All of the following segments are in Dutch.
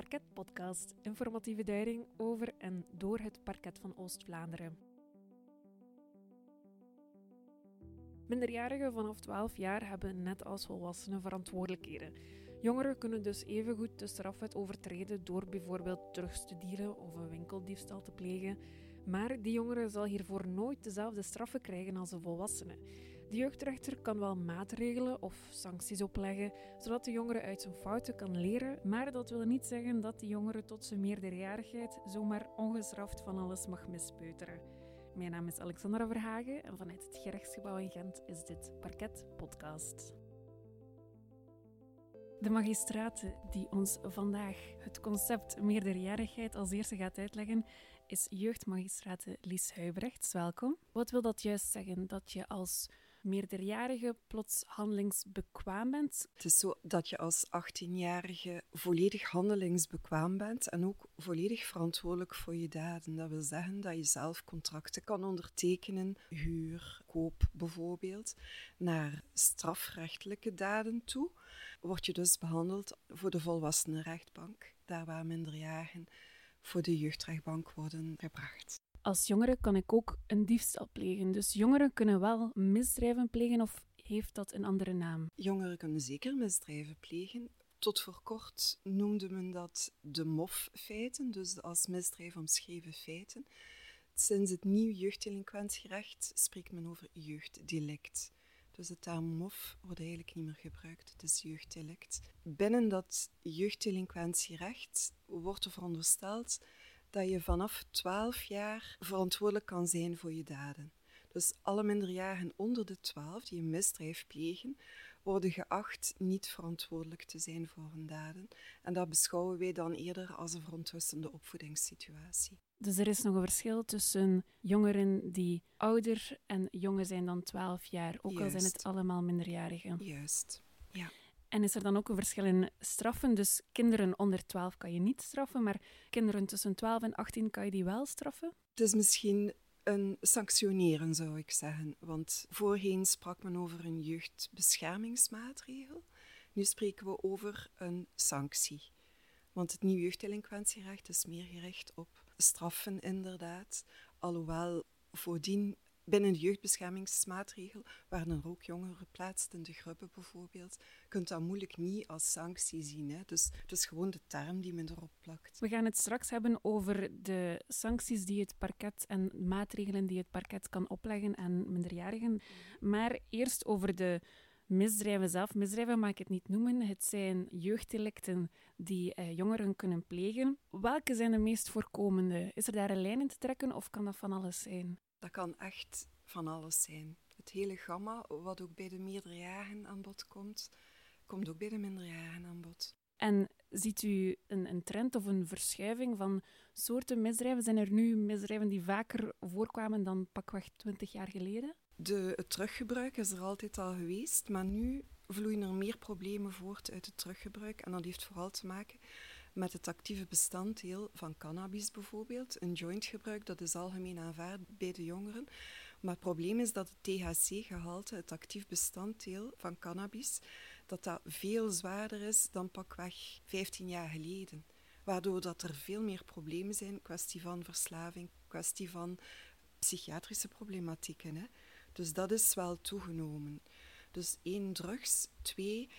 Parket Podcast, informatieve duiding over en door het parket van Oost-Vlaanderen. Minderjarigen vanaf 12 jaar hebben net als volwassenen verantwoordelijkheden. Jongeren kunnen dus evengoed de strafwet overtreden door bijvoorbeeld drugs te dealen of een winkeldiefstal te plegen. Maar die jongere zal hiervoor nooit dezelfde straffen krijgen als de volwassenen. De jeugdrechter kan wel maatregelen of sancties opleggen, zodat de jongere uit zijn fouten kan leren, maar dat wil niet zeggen dat de jongere tot zijn meerderjarigheid zomaar ongestraft van alles mag mispeuteren. Mijn naam is Alexandra Verhagen en vanuit het gerechtsgebouw in Gent is dit Parket Podcast. De magistraat die ons vandaag het concept meerderjarigheid als eerste gaat uitleggen, is jeugdmagistraat Lies Huibrechts. Welkom. Wat wil dat juist zeggen? Dat je als meerderjarige plots handelingsbekwaam bent? Het is zo dat je als 18-jarige volledig handelingsbekwaam bent en ook volledig verantwoordelijk voor je daden. Dat wil zeggen dat je zelf contracten kan ondertekenen, huur, koop bijvoorbeeld, naar strafrechtelijke daden toe. Word je dus behandeld voor de volwassenenrechtbank, daar waar minderjarigen voor de jeugdrechtbank worden gebracht. Als jongere kan ik ook een diefstal plegen. Dus jongeren kunnen wel misdrijven plegen of heeft dat een andere naam? Jongeren kunnen zeker misdrijven plegen. Tot voor kort noemde men dat de MOF-feiten, dus als misdrijf omschreven feiten. Sinds het nieuw jeugddelinquentierecht spreekt men over jeugddelict. Dus de term MOF wordt eigenlijk niet meer gebruikt, het is jeugddelict. Binnen dat jeugddelinquentierecht wordt er verondersteld dat je vanaf 12 jaar verantwoordelijk kan zijn voor je daden. Dus alle minderjarigen onder de 12 die een misdrijf plegen, worden geacht niet verantwoordelijk te zijn voor hun daden. En dat beschouwen wij dan eerder als een verontrustende opvoedingssituatie. Dus er is nog een verschil tussen jongeren die ouder en jonger zijn dan 12 jaar, ook al zijn het allemaal minderjarigen. Juist, ja. En is er dan ook een verschil in straffen? Dus kinderen onder 12 kan je niet straffen, maar kinderen tussen 12 en 18 kan je die wel straffen? Het is misschien een sanctioneren, zou ik zeggen. Want voorheen sprak men over een jeugdbeschermingsmaatregel. Nu spreken we over een sanctie. Want het nieuwe jeugddelinquentierecht is meer gericht op straffen, inderdaad. Alhoewel voordien binnen de jeugdbeschermingsmaatregel, waar er ook jongeren geplaatst in de groepen bijvoorbeeld, kunt dat moeilijk niet als sanctie zien. Hè. Dus het is gewoon de term die men erop plakt. We gaan het straks hebben over de sancties die het parket en maatregelen die het parket kan opleggen aan minderjarigen. Maar eerst over de misdrijven zelf. Misdrijven mag ik het niet noemen. Het zijn jeugddelicten die eh, jongeren kunnen plegen. Welke zijn de meest voorkomende? Is er daar een lijn in te trekken of kan dat van alles zijn? Dat kan echt van alles zijn. Het hele gamma, wat ook bij de meerderjarigen aan bod komt, komt ook bij de minderjarigen aan bod. En ziet u een, een, trend of een verschuiving van soorten misdrijven? Zijn er nu misdrijven die vaker voorkwamen dan pakweg 20 jaar geleden? De, het teruggebruik is er altijd al geweest, maar nu vloeien er meer problemen voort uit het teruggebruik. En dat heeft vooral te maken met het actieve bestanddeel van cannabis bijvoorbeeld. Een jointgebruik, dat is algemeen aanvaard bij de jongeren. Maar het probleem is dat het THC-gehalte, het actief bestanddeel van cannabis, dat dat veel zwaarder is dan pakweg 15 jaar geleden. Waardoor dat er veel meer problemen zijn, kwestie van verslaving, kwestie van psychiatrische problematieken. Hè. Dus dat is wel toegenomen. Dus één, drugs. Twee,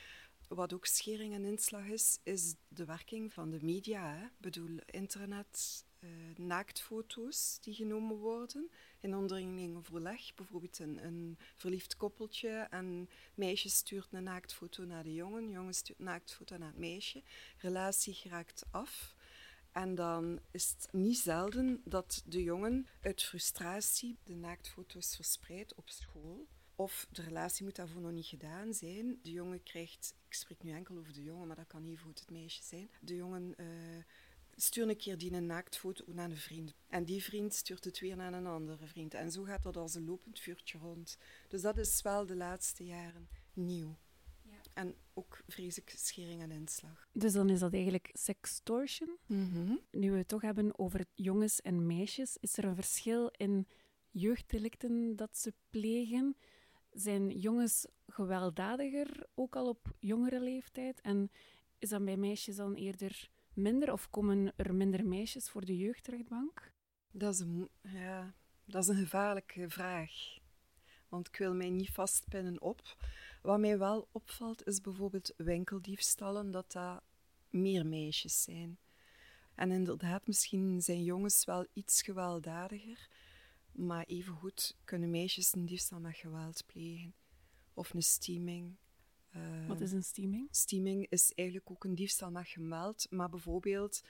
wat ook schering en inslag is, is de werking van de media. Ik bedoel, internet, uh, naaktfoto's die genomen worden in onderling overleg. Bijvoorbeeld een, een, verliefd koppeltje en meisje stuurt een naaktfoto naar de jongen, jongen stuurt een naaktfoto naar het meisje. Relatie geraakt af. En dan is het niet zelden dat de jongen uit frustratie de naaktfoto's verspreidt op school. Of de relatie moet daarvoor nog niet gedaan zijn. De jongen krijgt, ik spreek nu enkel over de jongen, maar dat kan even goed het meisje zijn. De jongen uh, stuurt een keer die een naaktfoto naar een vriend. En die vriend stuurt het weer naar een andere vriend. En zo gaat dat als een lopend vuurtje rond. Dus dat is wel de laatste jaren nieuw. En ook vrees ik schering en inslag. Dus dan is dat eigenlijk sextortion. Mm Nu we het toch hebben over jongens en meisjes, is er een verschil in jeugddelicten dat ze plegen? Zijn jongens gewelddadiger, ook al op jongere leeftijd? En is dat bij meisjes dan eerder minder of komen er minder meisjes voor de jeugdrechtbank? Dat is een, ja, dat is een gevaarlijke vraag. Want ik wil mij niet vastpinnen op. Wat mij wel opvalt, is bijvoorbeeld winkeldiefstallen, dat dat meer meisjes zijn. En inderdaad, misschien zijn jongens wel iets gewelddadiger, maar evengoed kunnen meisjes een diefstal met geweld plegen. Of een steaming. Uh, Wat is een steaming? Steaming is eigenlijk ook een diefstal met gemeld, maar bijvoorbeeld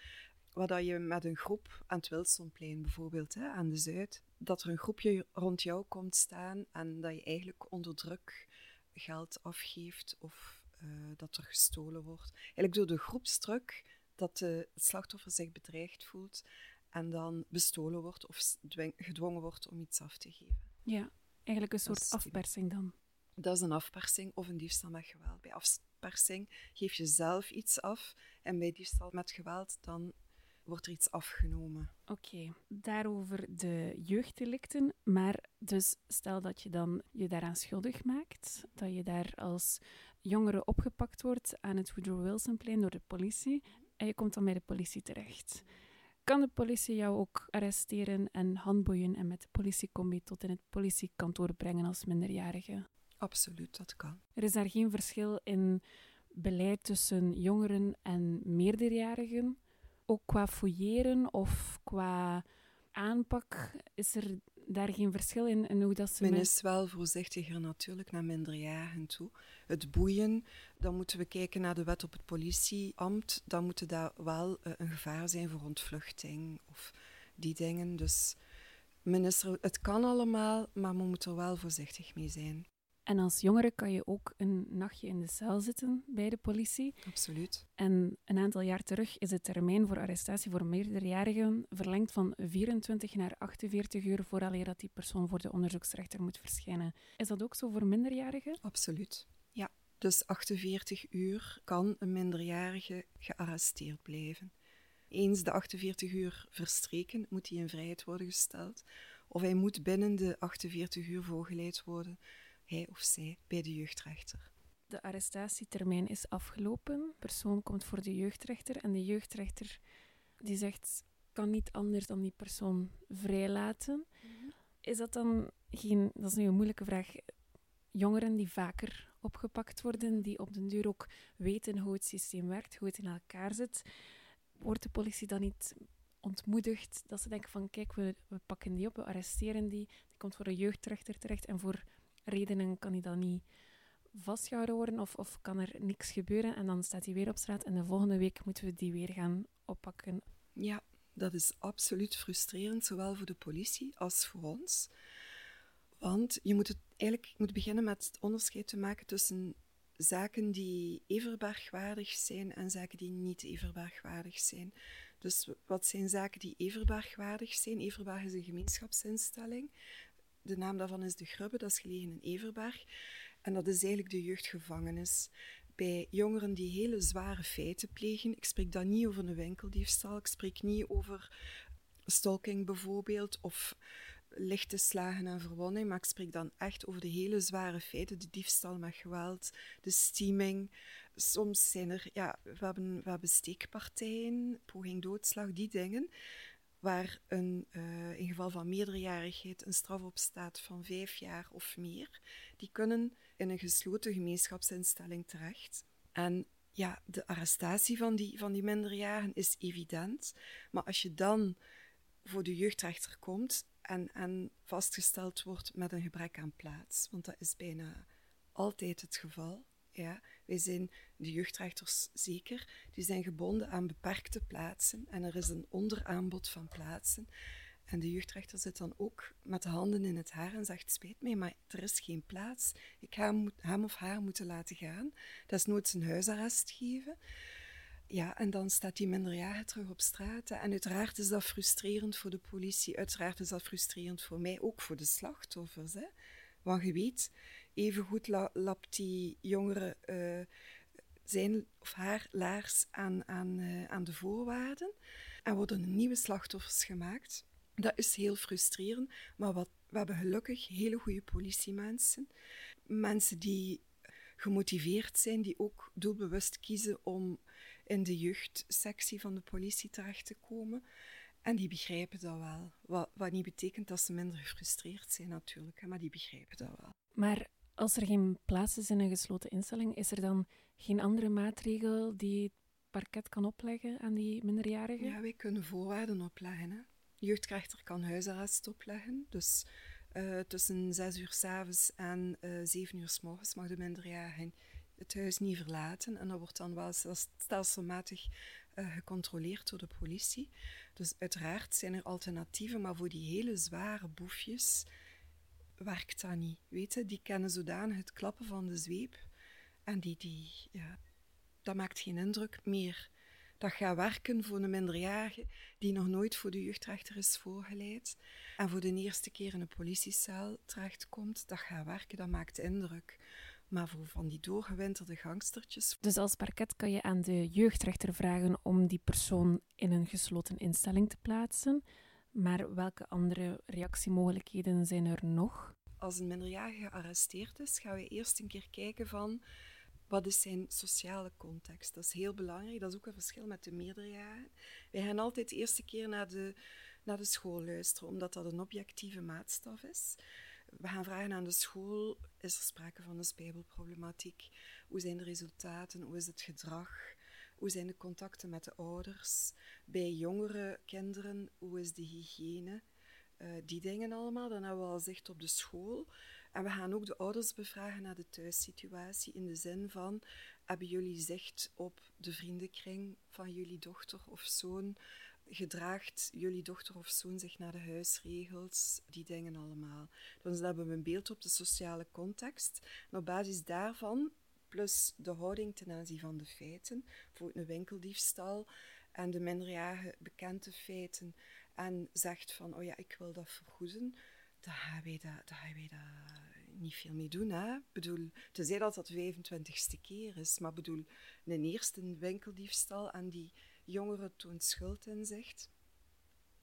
wat je met een groep aan het Wilsonplein bijvoorbeeld, hè, aan de Zuid, dat er een groepje rond jou komt staan en dat je eigenlijk onder druk geld afgeeft of uh, dat er gestolen wordt. Eigenlijk door de groepsdruk dat de, het slachtoffer zich bedreigd voelt en dan bestolen wordt of gedwongen wordt om iets af te geven. Ja, eigenlijk een soort afpersing dan. Dat is een afpersing of een diefstal met geweld. Bij afpersing geef je zelf iets af en bij diefstal met geweld dan wordt er iets afgenomen. Oké, daarover de jeugddelicten. Maar dus stel dat je dan je daaraan schuldig maakt, dat je daar als jongere opgepakt wordt aan het Woodrow Wilsonplein door de politie en je komt dan bij de politie terecht. Kan de politie jou ook arresteren en handboeien en met de politiecombi tot in het politiekantoor brengen als minderjarige? Absoluut, dat kan. Er is daar geen verschil in beleid tussen jongeren en meerderjarigen? ook qua fouilleren of qua aanpak, is er daar geen verschil in, in hoe dat ze... Men is wel voorzichtiger natuurlijk naar minderjarigen toe. Het boeien, dan moeten we kijken naar de wet op het politieambt. Dan moet dat wel uh, een gevaar zijn voor ontvluchting of die dingen. Dus minister, het kan allemaal, maar we moeten er wel voorzichtig mee zijn. En als jongere kan je ook een nachtje in de cel zitten bij de politie. Absoluut. En een aantal jaar terug is de termijn voor arrestatie voor meerderjarigen verlengd van 24 naar 48 uur vooraleer dat die persoon voor de onderzoeksrechter moet verschijnen. Is dat ook zo voor minderjarigen? Absoluut. Ja. Dus 48 uur kan een minderjarige gearresteerd blijven. Eens de 48 uur verstreken, moet hij in vrijheid worden gesteld. Of hij moet binnen de 48 uur voorgeleid worden hij of zij bij de jeugdrechter. De arrestatietermijn is afgelopen. De persoon komt voor de jeugdrechter en de jeugdrechter die zegt kan niet anders dan die persoon vrijlaten. Mhm. Is dat dan geen, dat is nu een moeilijke vraag, jongeren die vaker opgepakt worden, die op den duur ook weten hoe het systeem werkt, hoe het in elkaar zit, wordt de politie dan niet ontmoedigd dat ze denken van kijk, we, we pakken die op, we arresteren die, die komt voor de jeugdrechter terecht en voor redenen kan hij dan niet vastgehouden worden of, of kan er niks gebeuren en dan staat hij weer op straat en de volgende week moeten we die weer gaan oppakken. Ja, dat is absoluut frustrerend, zowel voor de politie als voor ons. Want je moet het eigenlijk moet beginnen met het onderscheid te maken tussen zaken die everbergwaardig zijn en zaken die niet everbergwaardig zijn. Dus wat zijn zaken die everbergwaardig zijn? Everberg is een gemeenschapsinstelling de naam daarvan is De Grubbe, dat is gelegen in Everberg. En dat is eigenlijk de jeugdgevangenis. Bij jongeren die hele zware feiten plegen. Ik spreek dan niet over een winkeldiefstal, ik spreek niet over stalking bijvoorbeeld, of lichte slagen en verwonding, maar ik spreek dan echt over de hele zware feiten, de diefstal met geweld, de steaming. Soms zijn er, ja, we hebben, we hebben steekpartijen, poging doodslag, die dingen waar een, uh, in geval van meerderjarigheid een straf op staat van vijf jaar of meer, die kunnen in een gesloten gemeenschapsinstelling terecht. En ja, de arrestatie van die, van die minderjarigen is evident, maar als je dan voor de jeugdrechter komt en, en vastgesteld wordt met een gebrek aan plaats, want dat is bijna altijd het geval, ja, wij zijn, de jeugdrechters zeker, die zijn gebonden aan beperkte plaatsen en er is een onderaanbod van plaatsen. En de jeugdrechter zit dan ook met de handen in het haar en zegt: Spijt mij, maar er is geen plaats. Ik ga hem, of haar moeten laten gaan. Dat is nooit zijn huisarrest geven. Ja, en dan staat die minderjarige terug op straat. En uiteraard is dat frustrerend voor de politie. Uiteraard is dat frustrerend voor mij, ook voor de slachtoffers. Hè? Want je weet, evengoed la, lapt die jongere uh, zijn of haar laars aan, aan, uh, aan de voorwaarden en worden nieuwe slachtoffers gemaakt. Dat is heel frustrerend, maar wat, we hebben gelukkig hele goede politiemensen. Mensen die gemotiveerd zijn, die ook doelbewust kiezen om in de jeugdsectie van de politie terecht te komen. En die begrijpen dat wel. Wat, wat niet betekent dat ze minder gefrustreerd zijn natuurlijk, maar die begrijpen dat wel. Maar als er geen plaats is in een gesloten instelling, is er dan geen andere maatregel die het parket kan opleggen aan die minderjarigen? Ja, wij kunnen voorwaarden opleggen. Hè. Kan huisarrest opleggen. Dus uh, tussen zes uur s avonds en uh, zeven uur s morgens mag de minderjarige het huis niet verlaten. En dat wordt dan wel stelselmatig uh, gecontroleerd door de politie. Dus uiteraard zijn er alternatieven, maar voor die hele zware boefjes werkt dat niet. Weet je, die kennen zodanig het klappen van de zweep. En die, die, ja, dat maakt geen indruk meer. Dat gaat werken voor een minderjarige die nog nooit voor de jeugdrechter is voorgeleid en voor de eerste keer in een politiecel terechtkomt. Dat gaat werken, dat maakt indruk. Maar voor van die doorgewinterde gangstertjes. Dus als parket kan je aan de jeugdrechter vragen om die persoon in een gesloten instelling te plaatsen. Maar welke andere reactiemogelijkheden zijn er nog? Als een minderjarige gearresteerd is, gaan we eerst een keer kijken van wat is zijn sociale context. Dat is heel belangrijk. Dat is ook een verschil met de meerderjarigen. Wij gaan altijd de eerste keer naar de, naar de school luisteren, omdat dat een objectieve maatstaf is. We gaan vragen aan de school, is er sprake van een spijbelproblematiek? Hoe zijn de resultaten? Hoe is het gedrag? Hoe zijn de contacten met de ouders? Bij jongere kinderen, hoe is de hygiëne? Uh, die dingen allemaal. Dan hebben we al zicht op de school. En we gaan ook de ouders bevragen naar de thuissituatie in de zin van, hebben jullie zicht op de vriendenkring van jullie dochter of zoon? Gedraagt jullie dochter of zoon zich naar de huisregels? Die dingen allemaal. Dus dan hebben we een beeld op de sociale context. En op basis daarvan, plus de houding ten aanzien van de feiten, bijvoorbeeld een winkeldiefstal en de minderjarige bekende feiten, en zegt van, oh ja, ik wil dat vergoeden, dan gaan wij dat, dan gaan niet veel mee doen. Hè? Bedoel, tenzij dat dat de 25ste keer is, maar bedoel, een eerste winkeldiefstal en die jongere toont schuld in zegt,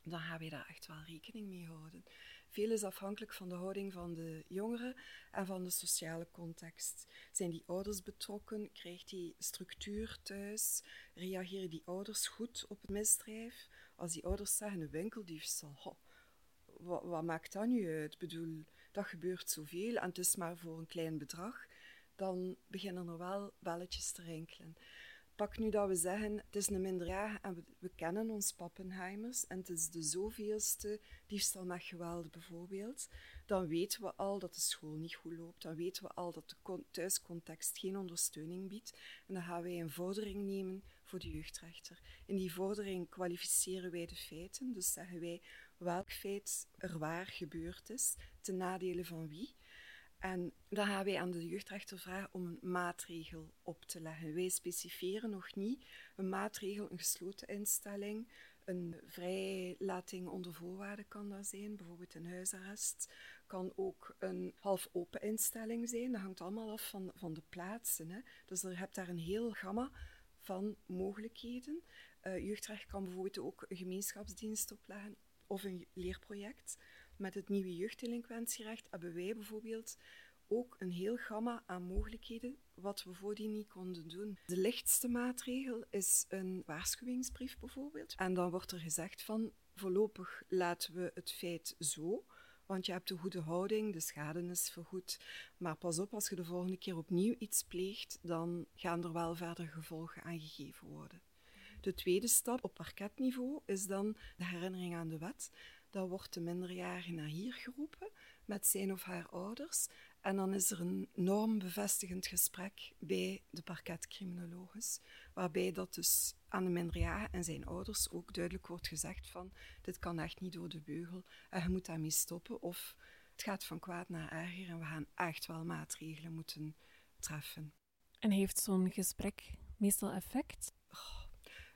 dan gaan wij daar echt wel rekening mee houden. Veel is afhankelijk van de houding van de jongeren en van de sociale context. Zijn die ouders betrokken? Krijgt die structuur thuis? Reageren die ouders goed op het misdrijf? Als die ouders zeggen een winkeldiefstal, ho, wat, wat, maakt dat nu uit? Ik bedoel, dat gebeurt zoveel en het is maar voor een klein bedrag. Dan beginnen er wel belletjes te rinkelen. Pak nu dat we zeggen, het is een minderjarige en we, kennen ons Pappenheimers en het is de zoveelste diefstal met geweld bijvoorbeeld, dan weten we al dat de school niet goed loopt. Dan weten we al dat de thuiscontext geen ondersteuning biedt. En dan gaan wij een vordering nemen voor de jeugdrechter. In die vordering kwalificeren wij de feiten, dus zeggen wij welk feit er waar gebeurd is, ten nadele van wie. En dan gaan wij aan de jeugdrechter vragen om een maatregel op te leggen. Wij specifieren nog niet een maatregel, een gesloten instelling, een vrijlating onder voorwaarden kan dat zijn, bijvoorbeeld een huisarrest. Kan ook een half open instelling zijn. Dat hangt allemaal af van, van de plaatsen. Hè. Dus je hebt daar een heel gamma van mogelijkheden. Uh, jeugdrecht kan bijvoorbeeld ook een gemeenschapsdienst opleggen of een leerproject. Met het nieuwe jeugddelinquentierecht hebben wij bijvoorbeeld ook een heel gamma aan mogelijkheden wat we voordien niet konden doen. De lichtste maatregel is een waarschuwingsbrief bijvoorbeeld. En dan wordt er gezegd van voorlopig laten we het feit zo, want je hebt de goede houding, de schade is vergoed. Maar pas op, als je de volgende keer opnieuw iets pleegt, dan gaan er wel verder gevolgen aan gegeven worden. De tweede stap op parketniveau is dan de herinnering aan de wet. Dan wordt de minderjarige naar hier geroepen met zijn of haar ouders. En dan is er een normbevestigend gesprek bij de parketcriminologus, waarbij dat dus aan de minderjarige en zijn ouders ook duidelijk wordt gezegd van dit kan echt niet door de beugel en je moet daarmee stoppen of het gaat van kwaad naar erger en we gaan echt wel maatregelen moeten treffen. En heeft zo'n gesprek meestal effect? Oh,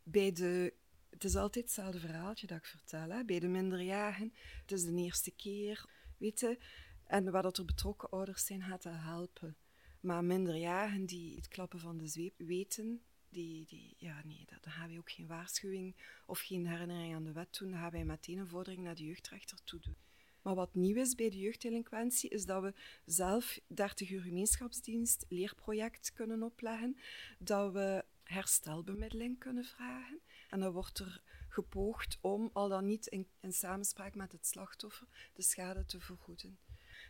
bij de het is altijd hetzelfde verhaaltje dat ik vertel. Hè. Bij de minderjarigen, het is de eerste keer, weet je. En waar dat er betrokken ouders zijn, gaat dat helpen. Maar minderjarigen die het klappen van de zweep weten, die, die, ja, nee, dan gaan wij ook geen waarschuwing of geen herinnering aan de wet doen. Dan gaan wij meteen een vordering naar de jeugdrechter toe doen. Maar wat nieuw is bij de jeugddelinquentie, is dat we zelf 30 uur gemeenschapsdienst, leerproject kunnen opleggen, dat we herstelbemiddeling kunnen vragen. En dan wordt er gepoogd om, al dan niet in, in samenspraak met het slachtoffer, de schade te vergoeden.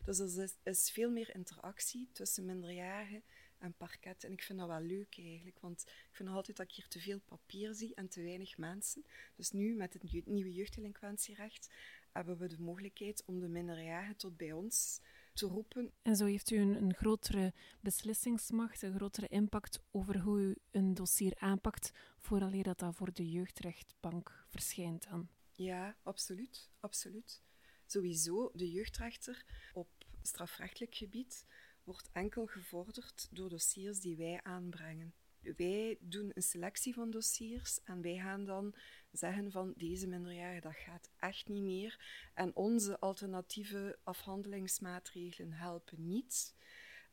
Dus er is, veel meer interactie tussen minderjarigen en parket. En ik vind dat wel leuk eigenlijk, want ik vind altijd dat ik hier te veel papier zie en te weinig mensen. Dus nu, met het nieuwe jeugddelinquentierecht, hebben we de mogelijkheid om de minderjarigen tot bij ons te roepen. En zo heeft u een, een, grotere beslissingsmacht, een grotere impact over hoe u een dossier aanpakt, vooraleer dat dat voor de jeugdrechtbank verschijnt dan. Ja, absoluut, absoluut. Sowieso, de jeugdrechter op strafrechtelijk gebied wordt enkel gevorderd door dossiers die wij aanbrengen. Wij doen een selectie van dossiers en wij gaan dan zeggen van deze minderjarige, dat gaat echt niet meer. En onze alternatieve afhandelingsmaatregelen helpen niet.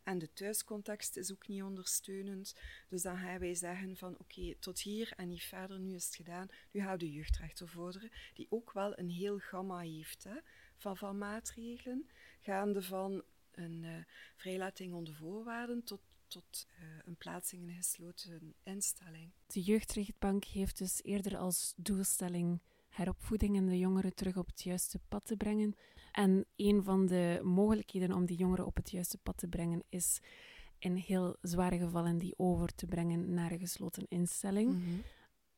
En de thuiscontext is ook niet ondersteunend. Dus dan gaan wij zeggen van oké, tot hier en niet verder, nu is het gedaan. Nu gaan we de jeugdrechter vorderen, die ook wel een heel gamma heeft hè, van, van maatregelen. Gaande van een uh, vrijlating onder voorwaarden tot, tot uh, een plaatsing in een gesloten instelling. De jeugdrechtbank heeft dus eerder als doelstelling heropvoeding en de jongeren terug op het juiste pad te brengen. En een van de mogelijkheden om die jongeren op het juiste pad te brengen is in heel zware gevallen die over te brengen naar een gesloten instelling. Mm -hmm.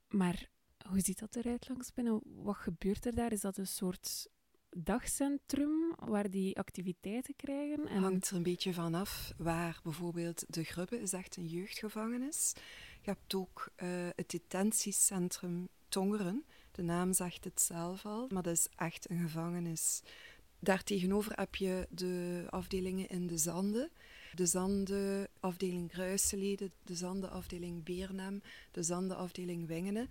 Maar hoe ziet dat eruit langs binnen? Wat gebeurt er daar? Is dat een soort dagcentrum waar die activiteiten krijgen? En... Hangt er een beetje vanaf waar bijvoorbeeld de Grubbe is echt een jeugdgevangenis. Je hebt ook uh, het detentiecentrum Tongeren. De naam zegt het zelf al, maar dat is echt een gevangenis. Daartegenover heb je de afdelingen in de Zanden. De Zanden afdeling de Zanden afdeling Beernem, de Zanden afdeling Wengenen.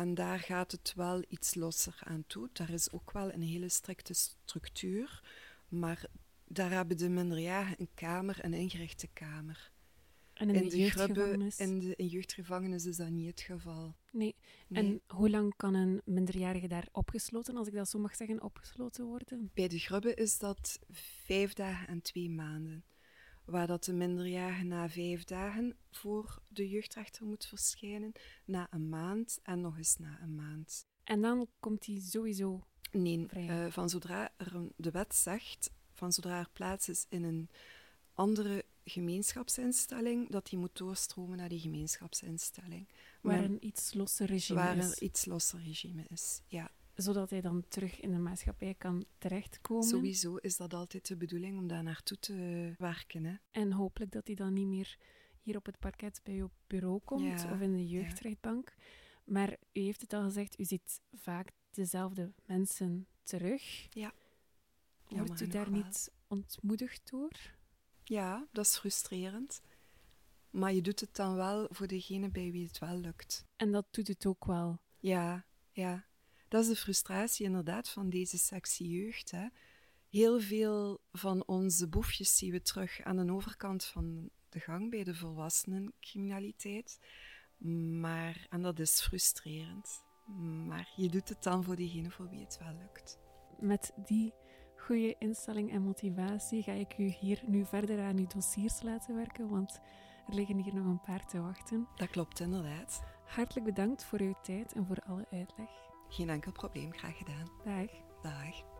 En daar gaat het wel iets losser aan toe. Daar is ook wel een hele strikte structuur. Maar daar hebben de minderjarigen een kamer, een ingerichte kamer. En in, in de, de jeugdgevangenis? in de in jeugdgevangenis is dat niet het geval. Nee. nee. En hoe lang kan een minderjarige daar opgesloten, als ik dat zo mag zeggen, opgesloten worden? Bij de grubbe is dat vijf dagen en twee maanden waar dat de minderjarige na vijf dagen voor de jeugdrechter moet verschijnen, na een maand en nog eens na een maand. En dan komt hij sowieso Nee, uh, van zodra er een, de wet zegt, van zodra er plaats is in een andere gemeenschapsinstelling, dat hij moet doorstromen naar die gemeenschapsinstelling. Waar een iets losser regime waar is. Waar een iets losser regime is, ja zodat hij dan terug in de maatschappij kan terechtkomen. Sowieso is dat altijd de bedoeling om daar naartoe te werken. Hè? En hopelijk dat hij dan niet meer hier op het parket bij uw bureau komt of in de jeugdrechtbank. Ja. Maar u heeft het al gezegd, u ziet vaak dezelfde mensen terug. Ja. Wordt u daar niet ontmoedigd door? Ja, dat is frustrerend. Maar je doet het dan wel voor degene bij wie het wel lukt. En dat doet het ook wel? Ja, ja. Dat is de frustratie inderdaad van deze sectie jeugd. Hè. Heel veel van onze boefjes zien we terug aan de overkant van de gang bij de volwassenencriminaliteit. Maar, en dat is frustrerend. Maar je doet het dan voor diegene voor wie het wel lukt. Met die goede instelling en motivatie ga ik u hier nu verder aan uw dossiers laten werken, want er liggen hier nog een paar te wachten. Dat klopt inderdaad. Hartelijk bedankt voor uw tijd en voor alle uitleg. Geen enkel probleem, graag gedaan. Dag. Dag.